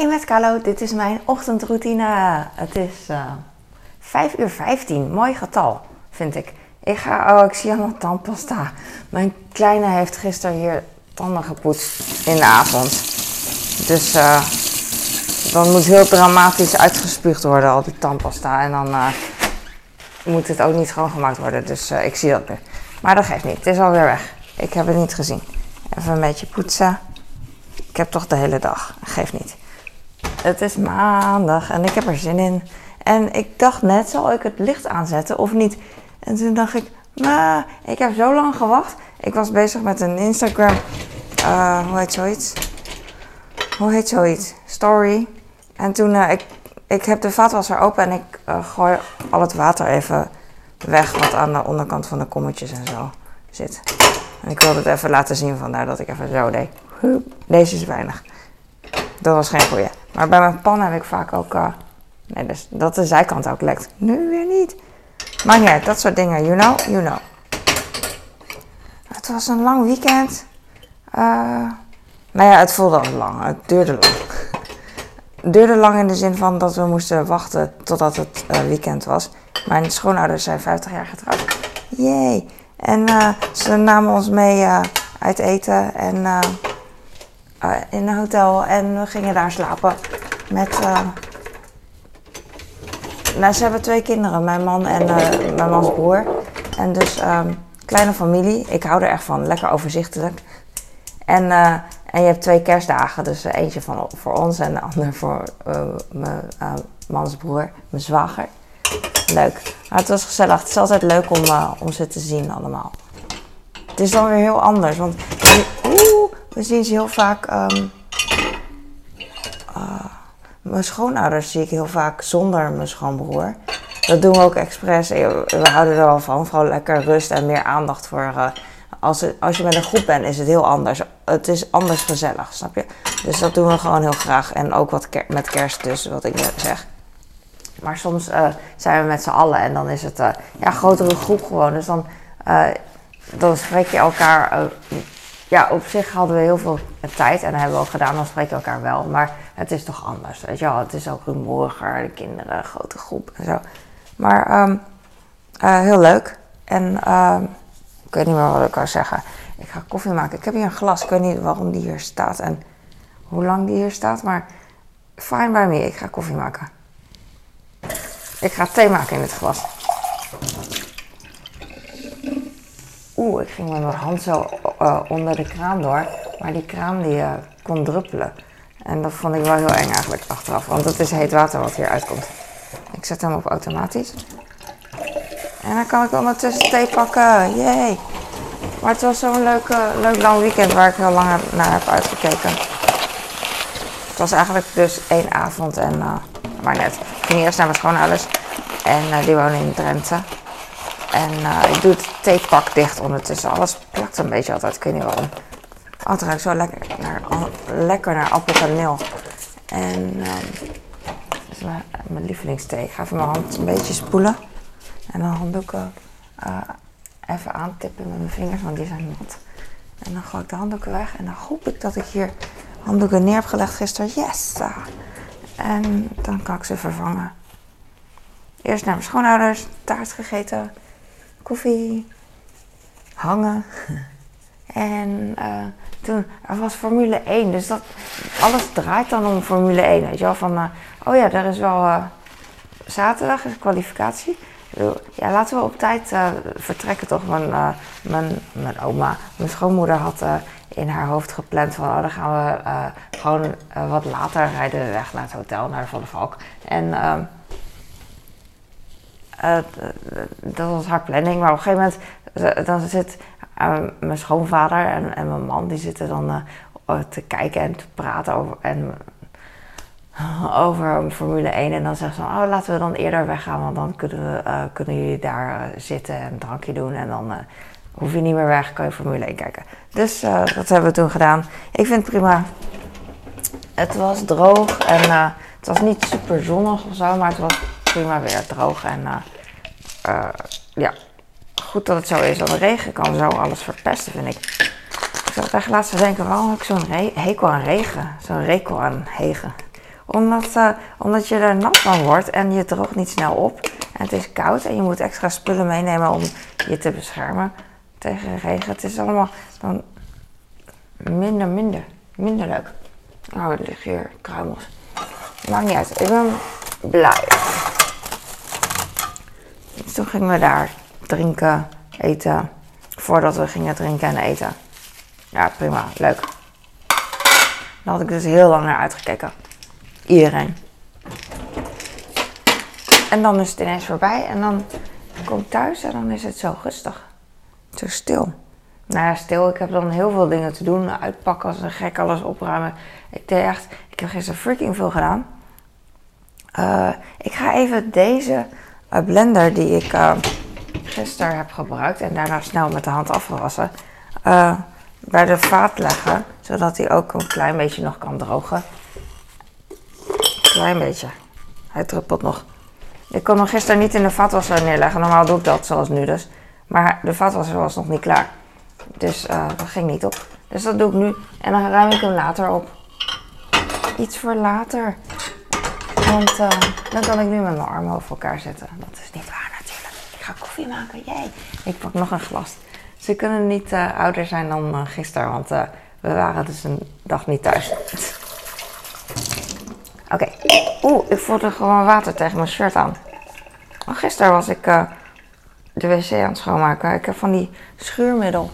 Hey met Carlo, dit is mijn ochtendroutine. Het is uh, 5 uur 15, mooi getal vind ik. Ik ga, oh ik zie allemaal tandpasta. Mijn kleine heeft gisteren hier tanden gepoetst in de avond. Dus uh, dan moet heel dramatisch uitgespuugd worden, al die tandpasta. En dan uh, moet het ook niet schoongemaakt worden, dus ik zie dat nu. Maar dat geeft niet, het is alweer weg. Ik heb het niet gezien. Even een beetje poetsen. Ik heb toch de hele dag, geeft niet. Het is maandag en ik heb er zin in. En ik dacht net, zal ik het licht aanzetten of niet? En toen dacht ik, nou, ik heb zo lang gewacht. Ik was bezig met een Instagram, uh, hoe heet zoiets? Hoe heet zoiets? Story. En toen, uh, ik, ik heb de vaatwasser open en ik uh, gooi al het water even weg wat aan de onderkant van de kommetjes en zo zit. En ik wilde het even laten zien, vandaar dat ik even zo deed. Deze is weinig. Dat was geen goeie. Maar bij mijn pan heb ik vaak ook. Uh, nee, dus dat de zijkant ook lekt. Nu weer niet. Maar uit, dat soort dingen. You know, you know. Het was een lang weekend. Uh, nou ja, het voelde al lang. Het duurde lang. Het duurde lang in de zin van dat we moesten wachten totdat het uh, weekend was. Mijn schoonouders zijn 50 jaar getrouwd. Yay! En ze namen ons mee uit eten en in een hotel. En we gingen daar slapen met nou, ze hebben twee kinderen, mijn man en uh, mijn mans broer. En dus um, kleine familie. Ik hou er echt van, lekker overzichtelijk. En, en je hebt twee kerstdagen, dus eentje van, voor ons en de ander voor mijn mans broer, mijn zwager. Leuk. Maar het was gezellig. Het is altijd leuk om, om ze te zien allemaal. Het is dan weer heel anders, want we zien ze heel vaak. Um, mijn schoonouders zie ik heel vaak zonder mijn schoonbroer. Dat doen we ook expres. We houden er wel van. Vooral lekker rust en meer aandacht voor. Uh, als, als je met een groep bent, is het heel anders. Het is anders gezellig, snap je? Dus dat doen we gewoon heel graag. En ook wat met kerst dus, wat ik zeg. Maar soms uh, zijn we met z'n allen en dan is het uh, ja, een grotere groep gewoon. Dus dan, dan spreek je elkaar ja, op zich hadden we heel veel tijd en hebben we ook gedaan, dan spreken we elkaar wel. Maar het is toch anders, weet je wel. Het is ook rumoeriger, de kinderen, grote groep en zo. Maar um, uh, heel leuk. En um, ik weet niet meer wat ik kan zeggen. Ik ga koffie maken. Ik heb hier een glas. Ik weet niet waarom die hier staat en hoe lang die hier staat. Maar fine by me. Ik ga koffie maken. Ik ga thee maken in het glas. Oeh, ik ging met mijn hand zo uh, onder de kraan door. Maar die kraan die uh, kon druppelen. En dat vond ik wel heel eng eigenlijk achteraf. Want het is heet water wat hier uitkomt. Ik zet hem op automatisch. En dan kan ik ondertussen thee pakken. Yay! Maar het was zo'n leuk, leuk lang weekend waar ik heel lang naar heb uitgekeken. Het was eigenlijk dus één avond en... maar net. Ik ging eerst naar mijn schoonouders. En die wonen in Drenthe. En uh, ik doe het theepak dicht ondertussen. Alles plakt een beetje altijd, ik weet niet waarom. Het ruikt zo lekker naar, lekker naar appelkaneel. En um, dat is mijn, mijn. Ik ga even mijn hand een beetje spoelen. En dan handdoeken uh, even aantippen met mijn vingers, want die zijn nat. En dan gooi ik de handdoeken weg. En dan hoop ik dat ik hier handdoeken neer heb gelegd gisteren. Yes! En dan kan ik ze vervangen. Eerst naar mijn schoonouders, taart gegeten koffie, hangen. En uh, toen, er was Formule 1, dus dat, alles draait dan om Formule 1. Weet je wel, van, uh, oh ja, er is wel uh, zaterdag is kwalificatie. Ja, laten we op tijd vertrekken toch. Mijn, mijn, mijn oma, mijn schoonmoeder had in haar hoofd gepland van, oh dan gaan we gewoon wat later rijden we weg naar het hotel, naar de Van Valk. En ehm, uh, dat was haar planning. Maar op een gegeven moment uh, dan zit uh, mijn schoonvader en, en, mijn man die zitten dan te kijken en te praten over, en, over Formule 1. En dan zeggen ze: Oh, laten we dan eerder weggaan, want dan kunnen, we, kunnen jullie daar zitten en een drankje doen. En dan hoef je niet meer weg, kan je Formule 1 kijken. Dus dat hebben we toen gedaan. Ik vind het prima. Het was droog en het was niet super zonnig of zo, maar het was prima weer droog. En uh, uh, ja, goed dat het zo is. Want de regen kan zo alles verpesten, vind ik. Ik zat echt laatst te denken, waarom heb ik zo'n hekel aan regen? Zo'n rekel aan regen. Omdat, uh, omdat je er nat van wordt en je droogt niet snel op. En het is koud en je moet extra spullen meenemen om je te beschermen tegen regen. Het is allemaal dan minder, minder, minder leuk. Oh, er liggen hier kruimels. Maakt niet uit. Ik ben blij. Toen gingen we daar drinken, eten. Voordat we gingen drinken en eten. Ja, prima. Leuk. Daar had ik dus heel lang naar uitgekeken. Iedereen. En dan is het ineens voorbij. En dan kom ik thuis en dan is het zo rustig. Zo stil. Nou ja, stil. Ik heb dan heel veel dingen te doen. Uitpakken als een gek, alles opruimen. Ik deed echt... Ik heb gisteren freaking veel gedaan. Uh, ik ga even deze blender die ik uh, gisteren heb gebruikt... en daarna snel met de hand afgewassen... bij de vaat leggen. Zodat hij ook een klein beetje nog kan drogen. Klein beetje. Hij druppelt nog. Ik kon hem gisteren niet in de vaatwasser neerleggen. Normaal doe ik dat zoals nu dus. Maar de vaatwasser was nog niet klaar. Dus uh, dat ging niet op. Dus dat doe ik nu. En dan ruim ik hem later op. Iets voor later. Want uh, dan kan ik nu met mijn armen over elkaar zetten. Dat is niet waar natuurlijk. Ik ga koffie maken. Jij. Ik pak nog een glas. Ze kunnen niet uh, ouder zijn dan gisteren. Want we waren dus een dag niet thuis. Oké. Oeh, ik voelde gewoon water tegen mijn shirt aan. Gisteren was ik de wc aan het schoonmaken. Ik heb van die schuurmiddel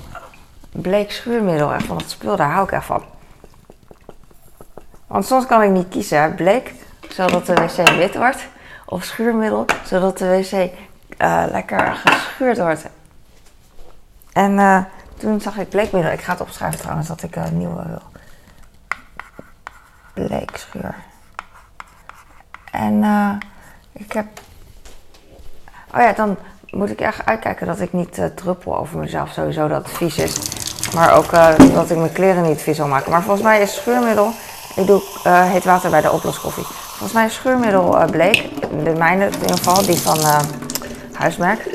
bleek schuurmiddel. En van dat spul, daar hou ik echt van. Want soms kan ik niet kiezen. Bleek, zodat de wc wit wordt. Of schuurmiddel, zodat de wc uh, lekker geschuurd wordt. En uh, toen zag ik bleekmiddel. Ik ga het opschrijven trouwens, dat ik een nieuwe wil. Bleekschuur. En uh, ik heb... Oh ja, dan moet ik echt uitkijken dat ik niet druppel over mezelf. Sowieso dat het vies is. Maar ook uh, dat ik mijn kleren niet vies wil maken. Maar volgens mij is schuurmiddel. Ik doe uh, heet water bij de oploskoffie. Volgens mij schuurmiddel uh, bleek. De mijne in ieder geval, die van huismerk.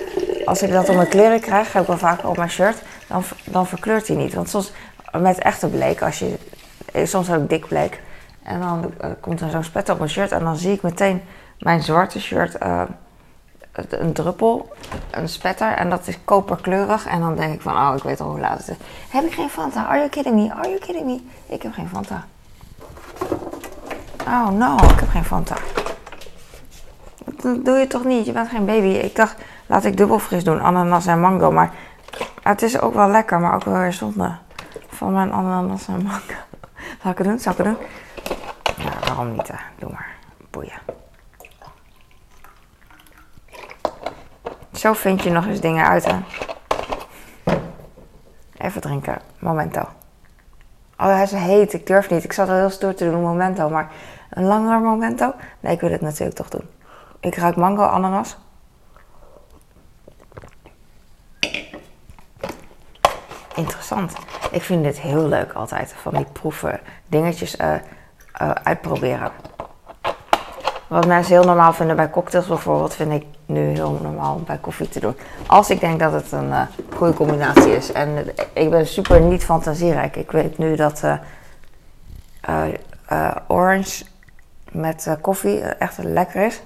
Als ik dat op mijn kleren krijg, heb ik wel vaak op mijn shirt. Dan, dan verkleurt hij niet. Want soms met echte bleek, als je, soms ik dik bleek. En dan komt er zo'n spet op mijn shirt. En dan zie ik meteen mijn zwarte shirt een druppel, een spetter en dat is koperkleurig. En dan denk ik van, oh, ik weet al hoe laat het is. Heb ik geen Fanta? Are you kidding me? Are you kidding me? Ik heb geen Fanta. Oh no, ik heb geen Fanta. Dat doe je toch niet? Je bent geen baby. Ik dacht, laat ik dubbel fris doen, ananas en mango. Maar het is ook wel lekker, maar ook wel weer zonde van mijn ananas en mango. Zal ik het doen? Zal ik het doen? Ja, waarom niet? Hè? Doe maar. Boeien. Zo vind je nog eens dingen uit, hè. Even drinken. Momento. Oh, hij is heet. Ik durf niet. Ik zat al heel stoer te doen, momento. Maar een langer momento? Nee, ik wil het natuurlijk toch doen. Ik ruik mango, ananas. Interessant. Ik vind dit heel leuk altijd. Van die proeven, dingetjes uh, uh, uitproberen. Wat mensen heel normaal vinden bij cocktails bijvoorbeeld, vind ik nu heel normaal bij koffie te doen. Als ik denk dat het een uh, goede combinatie is. En ik ben super niet fantasierijk. Ik weet nu dat uh, uh, orange met koffie echt lekker is.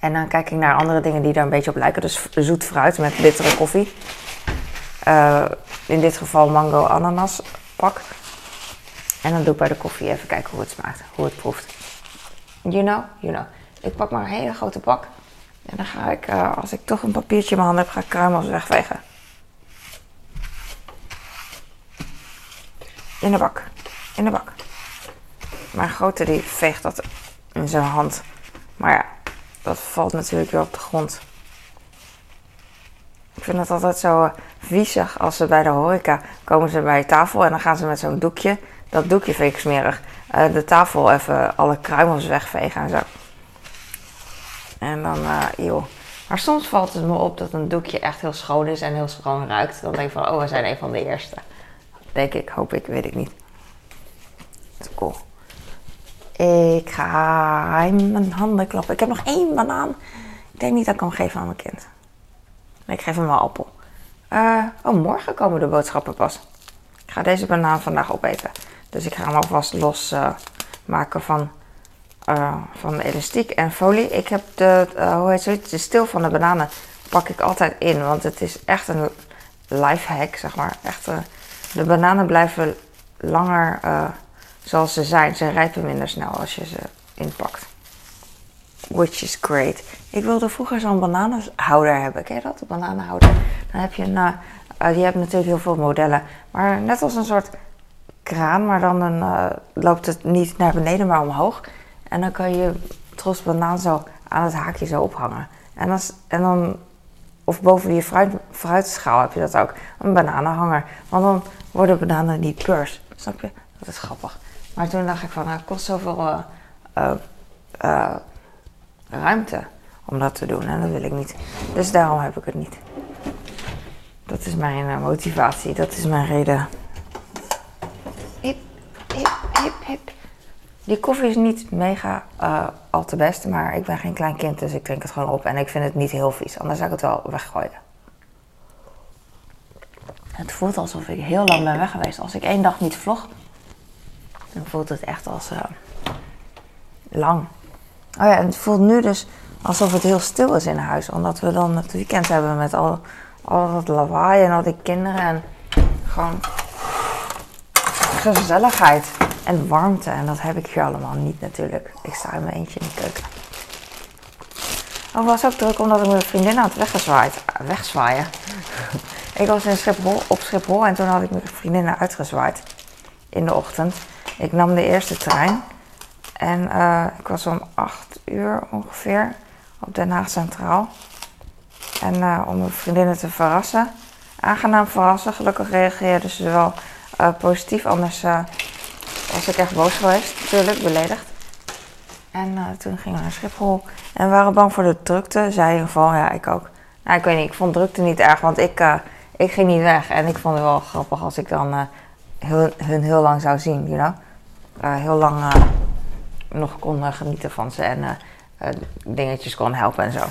En dan kijk ik naar andere dingen die daar een beetje op lijken. Dus zoet fruit met bittere koffie. in dit geval mango ananas pak. En dan doe ik bij de koffie even kijken hoe het smaakt, hoe het proeft. You know, you know. Ik pak maar een hele grote bak. En dan ga ik, uh, als ik toch een papiertje in mijn hand heb, ga ik kruimels wegvegen. In de bak. In de bak. Mijn grote die veegt dat in zijn hand. Maar ja, dat valt natuurlijk weer op de grond. Ik vind het altijd zo uh, viezig als ze bij de horeca komen ze bij tafel en dan gaan ze met zo'n doekje. Dat doekje vind ik smerig. Uh, de tafel even alle kruimels wegvegen en zo. En dan, uh, joh. Maar soms valt het me op dat een doekje echt heel schoon is en heel schoon ruikt. Dan denk ik van, oh, we zijn een van de eerste. Denk ik, hoop ik, weet ik niet. Dat is cool. Ik ga mijn handen klappen. Ik heb nog één banaan. Ik denk niet dat ik hem geef aan mijn kind. Nee, ik geef hem wel appel. Uh, oh, morgen komen de boodschappen pas. Ik ga deze banaan vandaag opeten. Dus ik ga hem alvast los uh, maken van, uh, van elastiek en folie. Ik heb de, uh, hoe heet het, de stil van de bananen pak ik altijd in. Want het is echt een life hack, zeg maar. Echt, de bananen blijven langer zoals ze zijn. Ze rijpen minder snel als je ze inpakt. Which is great. Ik wilde vroeger zo'n bananenhouder hebben. Ken je dat? Een bananenhouder. Dan heb je een... Uh, je hebt natuurlijk heel veel modellen. Maar net als een soort kraan. Maar dan uh, loopt het niet naar beneden, maar omhoog. En dan kan je tros banaan zo aan het haakje zo ophangen. En, en dan... Of boven je fruit, fruitschaal heb je dat ook. Een bananenhanger. Want dan worden bananen niet purs. Snap je? Dat is grappig. Maar toen dacht ik van, nou, het kost zoveel uh, ruimte om dat te doen. En dat wil ik niet. Dus daarom heb ik het niet. Dat is mijn motivatie. Dat is mijn reden. Die koffie is niet mega al te best. Maar ik ben geen klein kind, dus ik drink het gewoon op. En ik vind het niet heel vies. Anders zou ik het wel weggooien. Het voelt alsof ik heel lang ben weg geweest. Als ik één dag niet vlog, dan voelt het echt als lang. Oh ja, en het voelt nu dus alsof het heel stil is in huis. Omdat we dan het weekend hebben met al, al dat lawaai en al die kinderen. En gewoon gezelligheid en warmte. En dat heb ik hier allemaal niet natuurlijk. Ik sta in mijn eentje in de keuken. Oh, was ook druk omdat ik mijn vriendin had weggezwaaid. Wegzwaaien. ik was in Schiphol, op Schiphol en toen had ik mijn vriendinnen uitgezwaaid. In de ochtend. Ik nam de eerste trein. En uh, ik was om 8 uur ongeveer op Den Haag Centraal. En uh, om mijn vriendinnen te verrassen. Aangenaam verrassen. Gelukkig reageerde ze wel uh, positief. Anders was ik echt boos geweest. Natuurlijk, beledigd. En toen gingen we naar Schiphol. En we waren bang voor de drukte. Zij in ieder geval, ja, ik ook. Nou, ik weet niet, ik vond drukte niet erg. Want ik, ik ging niet weg. En ik vond het wel grappig als ik dan heel, hun heel lang zou zien, you know. heel lang nog kon genieten van ze en dingetjes kon helpen en zo.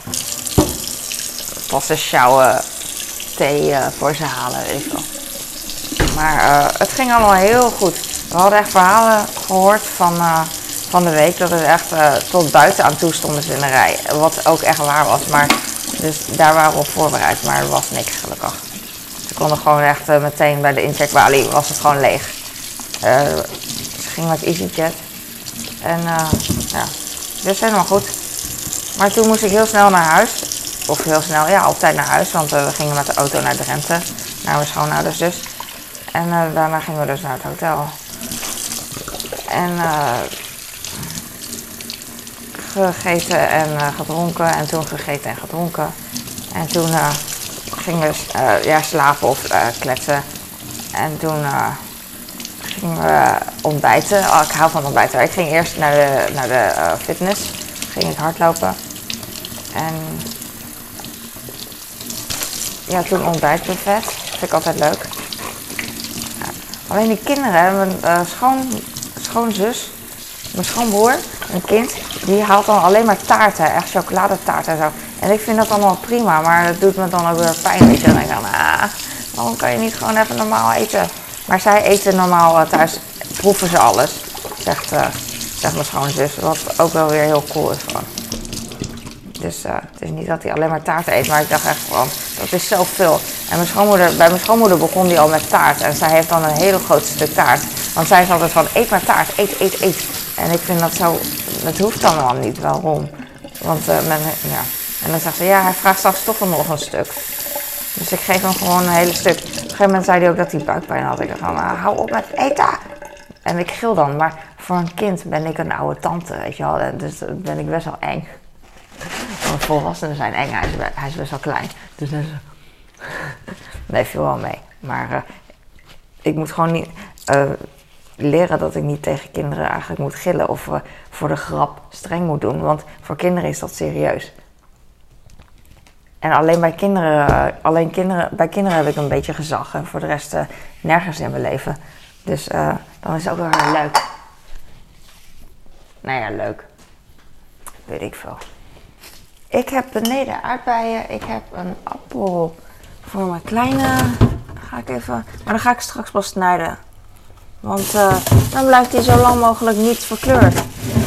Passen, sjouwen, thee voor ze halen, weet je wel. Maar het ging allemaal heel goed. We hadden echt verhalen gehoord van, van de week dat het echt tot buiten aan toe stonden ze in de rij. Wat ook echt waar was, maar dus daar waren we op voorbereid, maar er was niks gelukkig. Ze konden gewoon echt meteen bij de incheckbalie, was het gewoon leeg. ze ging met EasyJet. En ja, dus helemaal goed. Maar toen moest ik heel snel naar huis. Of heel snel, ja, op tijd naar huis. Want we gingen met de auto naar Drenthe. Naar mijn schoonouders dus. En daarna gingen we dus naar het hotel. En gegeten en gedronken. En toen gegeten en gedronken. En toen gingen we ja, slapen of kletsen. En toen gingen we ontbijten. Oh, ik hou van ontbijten. Ik ging eerst naar de, naar de fitness. Ging ik hardlopen. En ja, toen ontbijtbuffet. Vind ik altijd leuk. Alleen die kinderen, mijn uh, schoon, schoonzus, mijn schoonbroer, een kind, die haalt dan alleen maar taarten. Echt chocoladetaarten en zo. En ik vind dat allemaal prima, maar dat doet me dan ook weer pijn. Weet je, dan denk ik dan, ah, waarom kan je niet gewoon even normaal eten? Maar zij eten normaal uh, thuis, proeven ze alles, zegt, uh, zegt mijn schoonzus. Wat ook wel weer heel cool is van. Dus uh, het is niet dat hij alleen maar taart eet, maar ik dacht echt van, dat is zoveel. En mijn schoonmoeder, bij mijn schoonmoeder begon die al met taart. En zij heeft dan een heel groot stuk taart. Want zij is altijd van, eet maar taart, eet, eet, eet. En ik vind dat zo, dat hoeft dan wel niet. Waarom? Want uh, men, ja. En dan zegt ze, ja, hij vraagt straks toch nog een stuk. Dus ik geef hem gewoon een hele stuk. Op een gegeven moment zei hij ook dat hij buikpijn had. Ik dacht van, ah, hou op met eten. En ik gil dan. Maar voor een kind ben ik een oude tante, weet je wel. Dus ben ik best wel eng. Want volwassenen zijn eng. Hij is, hij is best wel klein. Dus dat is... Nee, wel mee. Maar uh, ik moet gewoon niet... Uh, leren dat ik niet tegen kinderen eigenlijk moet gillen. Of voor de grap streng moet doen. Want voor kinderen is dat serieus. En alleen bij kinderen, eh, alleen kinderen, bij kinderen heb ik een beetje gezag. En voor de rest uh, nergens in mijn leven. Dus uh, dan is het ook wel leuk. Nou ja, leuk. Weet ik veel. Ik heb beneden aardbeien. Ik heb een appel voor mijn kleine. Ga ik even. Maar dan ga ik straks pas snijden. Want uh, dan blijft hij zo lang mogelijk niet verkleurd.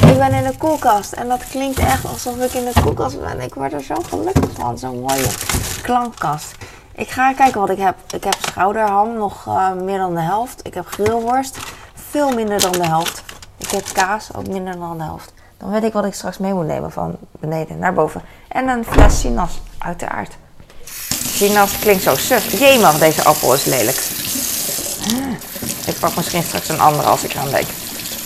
Ik ben in de koelkast en dat klinkt echt alsof ik in de koelkast ben. Ik word er zo gelukkig van. Zo'n mooie klankkast. Ik ga kijken wat ik heb. Ik heb schouderham, nog uh, meer dan de helft. Ik heb grillworst, veel minder dan de helft. Ik heb kaas, ook minder dan de helft. Dan weet ik wat ik straks mee moet nemen van beneden naar boven. En een fles sinaas, uiteraard. Sinaas klinkt zo suf. Jemig, deze appel is lelijk. Ik pak misschien straks een andere als ik eraan denk.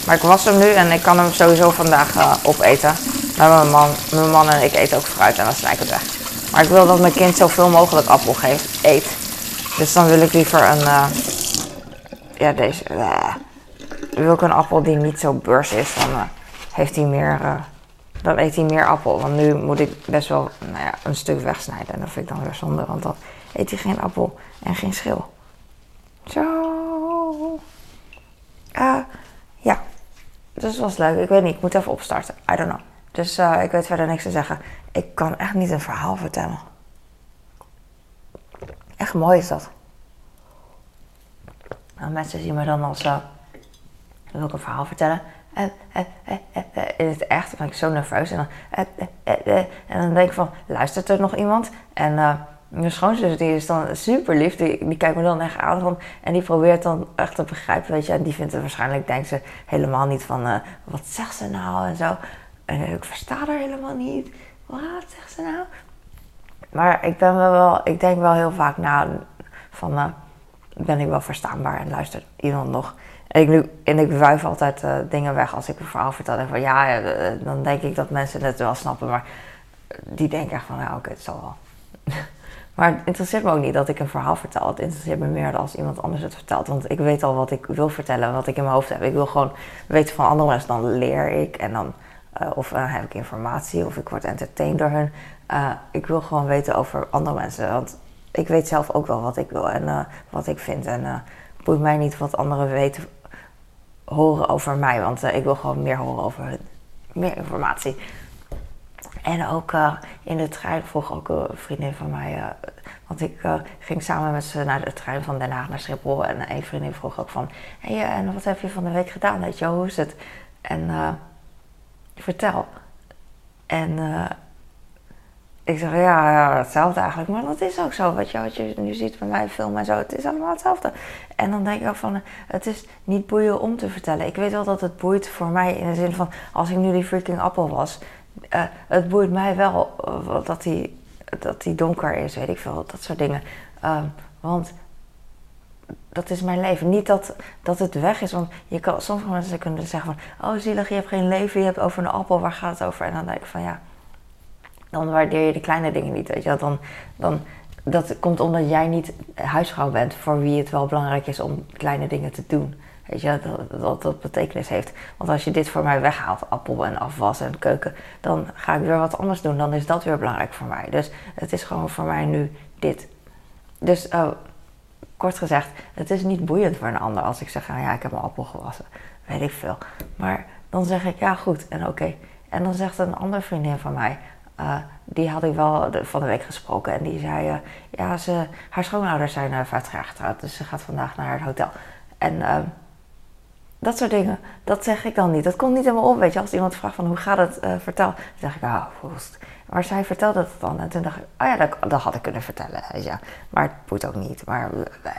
Maar ik was hem nu en ik kan hem sowieso vandaag uh, opeten. Maar mijn man, mijn man en ik eten ook fruit en dan snij ik het weg. Maar ik wil dat mijn kind zoveel mogelijk appel geeft, eet. Dus dan wil ik liever een... Uh, ja, deze... Uh, wil ik een appel die niet zo beurs is. Dan heeft hij meer... dan eet hij meer appel. Want nu moet ik best wel nou ja, een stuk wegsnijden. En dat vind ik dan weer zonde. Want dan eet hij geen appel en geen schil. Zo. Uh, ja. Dus dat was leuk. Ik weet niet. Ik moet even opstarten. I don't know. Dus uh, ik weet verder niks te zeggen. Ik kan echt niet een verhaal vertellen. Echt mooi is dat. Nou, mensen zien me dan als... Uh, wil ik een verhaal vertellen. En, en, en, in het echt dan ben ik zo nerveus. En dan, en dan denk ik van, luistert er nog iemand? En mijn schoonzus die is dan super lief. Die, kijkt me dan echt aan en die probeert dan echt te begrijpen, weet je. En die vindt het waarschijnlijk, denkt ze helemaal niet van, uh, wat zegt ze nou en zo. En ik versta haar helemaal niet. Wat zegt ze nou? Maar ik ben wel, ik denk wel heel vaak na van, uh, ben ik wel verstaanbaar en luistert iemand nog. En ik, en ik wuif altijd dingen weg als ik een verhaal vertel. En van ja, dan denk ik dat mensen het wel snappen. Maar die denken echt van, oké, het zal wel. Maar het interesseert me ook niet dat ik een verhaal vertel. Het interesseert me meer als iemand anders het vertelt. Want ik weet al wat ik wil vertellen, wat ik in mijn hoofd heb. Ik wil gewoon weten van andere mensen. Dan leer ik en dan uh, of uh, heb ik informatie of ik word entertained door hun. Uh, ik wil gewoon weten over andere mensen. Want ik weet zelf ook wel wat ik wil en wat ik vind. En het boeit mij niet wat anderen weten, horen over mij. Want ik wil gewoon meer horen over hun. Meer informatie. En ook uh, in de trein vroeg ook een vriendin van mij. Uh, want ik uh, ging samen met ze naar de trein van Den Haag naar Schiphol. En een vriendin vroeg ook van: Hé, hey, en wat heb je van de week gedaan? Weet je, hoe is het? En vertel. En ik zeg: ja, hetzelfde eigenlijk. Maar dat is ook zo. Weet je, wat je nu ziet bij mij filmen en zo. Het is allemaal hetzelfde. En dan denk ik ook van: het is niet boeiend om te vertellen. Ik weet wel dat het boeit voor mij in de zin van: als ik nu die freaking appel was uh, het boeit mij wel uh, dat hij dat die donker is, weet ik veel, dat soort dingen. Uh, want dat is mijn leven. Niet dat, dat het weg is, want je kan, sommige mensen kunnen zeggen van... oh zielig, je hebt geen leven, je hebt over een appel, waar gaat het over? En dan denk ik van ja, dan waardeer je de kleine dingen niet, weet je dan, dan, dat komt omdat jij niet huisvrouw bent voor wie het wel belangrijk is om kleine dingen te doen. Weet je, dat, dat betekenis heeft. Want als je dit voor mij weghaalt, appel en afwas en keuken, dan ga ik weer wat anders doen. Dan is dat weer belangrijk voor mij. Dus het is gewoon voor mij nu dit. Dus uh, kort gezegd, het is niet boeiend voor een ander als ik zeg, nou ja, ik heb mijn appel gewassen. Weet ik veel. Maar dan zeg ik, ja goed en oké. En dan zegt een andere vriendin van mij, uh, die had ik wel van de week gesproken. En die zei, uh, ja, ze, haar schoonouders zijn 50 jaar getrouwd. Dus ze gaat vandaag naar het hotel. En dat soort dingen, dat zeg ik dan niet. Dat komt niet me op, weet je. Als iemand vraagt van hoe gaat het, uh, vertel. Dan zeg ik, ah, oh, Maar zij vertelde het dan. En toen dacht ik, oh ja, dat, dat had ik kunnen vertellen. Je. Maar het moet ook niet. Maar, uh,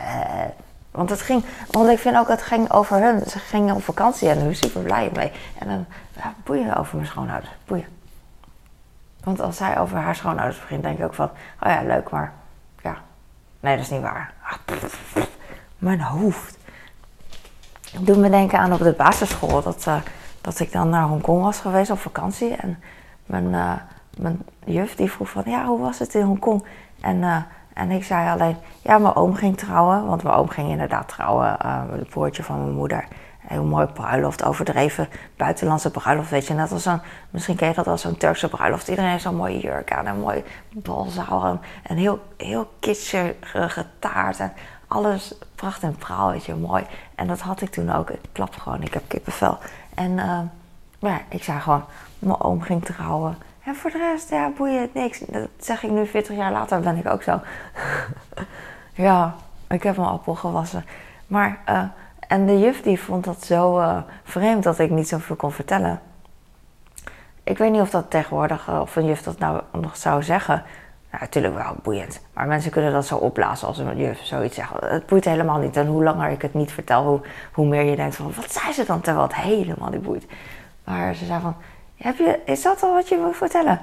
want het ging, want ik vind ook, het ging over hun. Ze gingen op vakantie en daar super blij mee. En dan, ja, boeien over mijn schoonouders. Boeien. Want als zij over haar schoonouders begint, denk ik ook van, oh ja, leuk, maar ja. Nee, dat is niet waar. Ah, mijn hoofd doet me denken aan op de basisschool. Dat, uh, dat ik dan naar Hongkong was geweest op vakantie. En mijn, uh, mijn juf die vroeg van, ja, hoe was het in Hongkong? En, uh, en ik zei alleen, ja, mijn oom ging trouwen. Want mijn oom ging inderdaad trouwen. het broertje van mijn moeder. Heel mooi bruiloft, overdreven buitenlandse bruiloft. Weet je, net als zo'n, misschien ken je dat als zo'n Turkse bruiloft. Iedereen heeft zo'n mooie jurk aan, een mooi balzaal. En heel, heel kitscherige taart. En alles pracht en praal, weet je, mooi. En dat had ik toen ook. Ik klap gewoon, ik heb kippenvel. En uh, ja, ik zei gewoon, mijn oom ging trouwen. En voor de rest, ja, boeien, niks. Dat zeg ik nu 40 jaar later, ben ik ook zo. ja, ik heb mijn appel gewassen. Maar, uh, En de juf die vond dat zo uh, vreemd dat ik niet zoveel kon vertellen. Ik weet niet of dat tegenwoordig, of een juf dat nou nog zou zeggen. Nou, natuurlijk wel boeiend. Maar mensen kunnen dat zo opblazen als een juf zoiets zegt. Het boeit helemaal niet. En hoe langer ik het niet vertel, hoe, hoe meer je denkt van... Wat zei ze dan terwijl het helemaal niet boeit. Maar ze zei van... Heb je, is dat al wat je wil vertellen?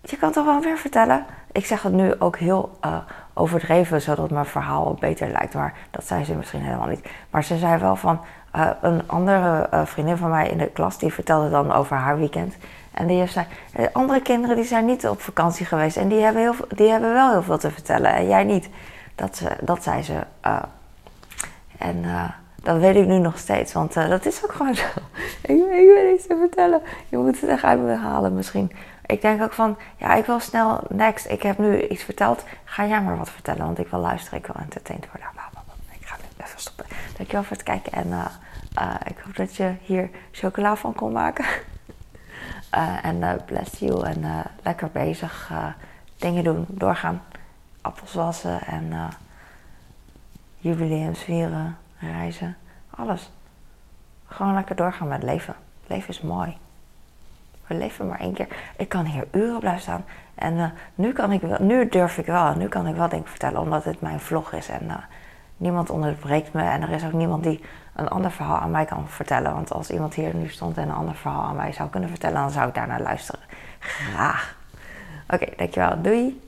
Je kan toch wel meer vertellen? Ik zeg het nu ook heel uh, overdreven, zodat mijn verhaal beter lijkt. Maar dat zei ze misschien helemaal niet. Maar ze zei wel van... Uh, een andere uh, vriendin van mij in de klas, die vertelde dan over haar weekend. En die zei, andere kinderen die zijn niet op vakantie geweest en die hebben, heel, die hebben wel heel veel te vertellen en jij niet. Dat, dat zei ze. Uh, en uh, dat weet ik nu nog steeds, want dat is ook gewoon zo. ik, ik weet iets te vertellen. Je moet het echt uit me halen misschien. Ik denk ook van, ja, ik wil snel next. Ik heb nu iets verteld. Ga jij maar wat vertellen, want ik wil luisteren. Ik wil entertained worden. Ik ga nu even stoppen. Dankjewel voor het kijken en ik hoop dat je hier chocola van kon maken. Uh, en uh, bless you en uh, lekker bezig. dingen doen, doorgaan. Appels wassen en jubileums vieren, reizen. Alles. Gewoon lekker doorgaan met leven. Leven is mooi. We leven maar één keer. Ik kan hier uren blijven staan. En nu, kan ik wel, nu durf ik wel. Nu kan ik wel dingen vertellen, omdat het mijn vlog is. En niemand onderbreekt me. En er is ook niemand die een ander verhaal aan mij kan vertellen. Want als iemand hier nu stond en een ander verhaal aan mij zou kunnen vertellen, dan zou ik daarnaar luisteren. Graag. Oké, dankjewel. Doei.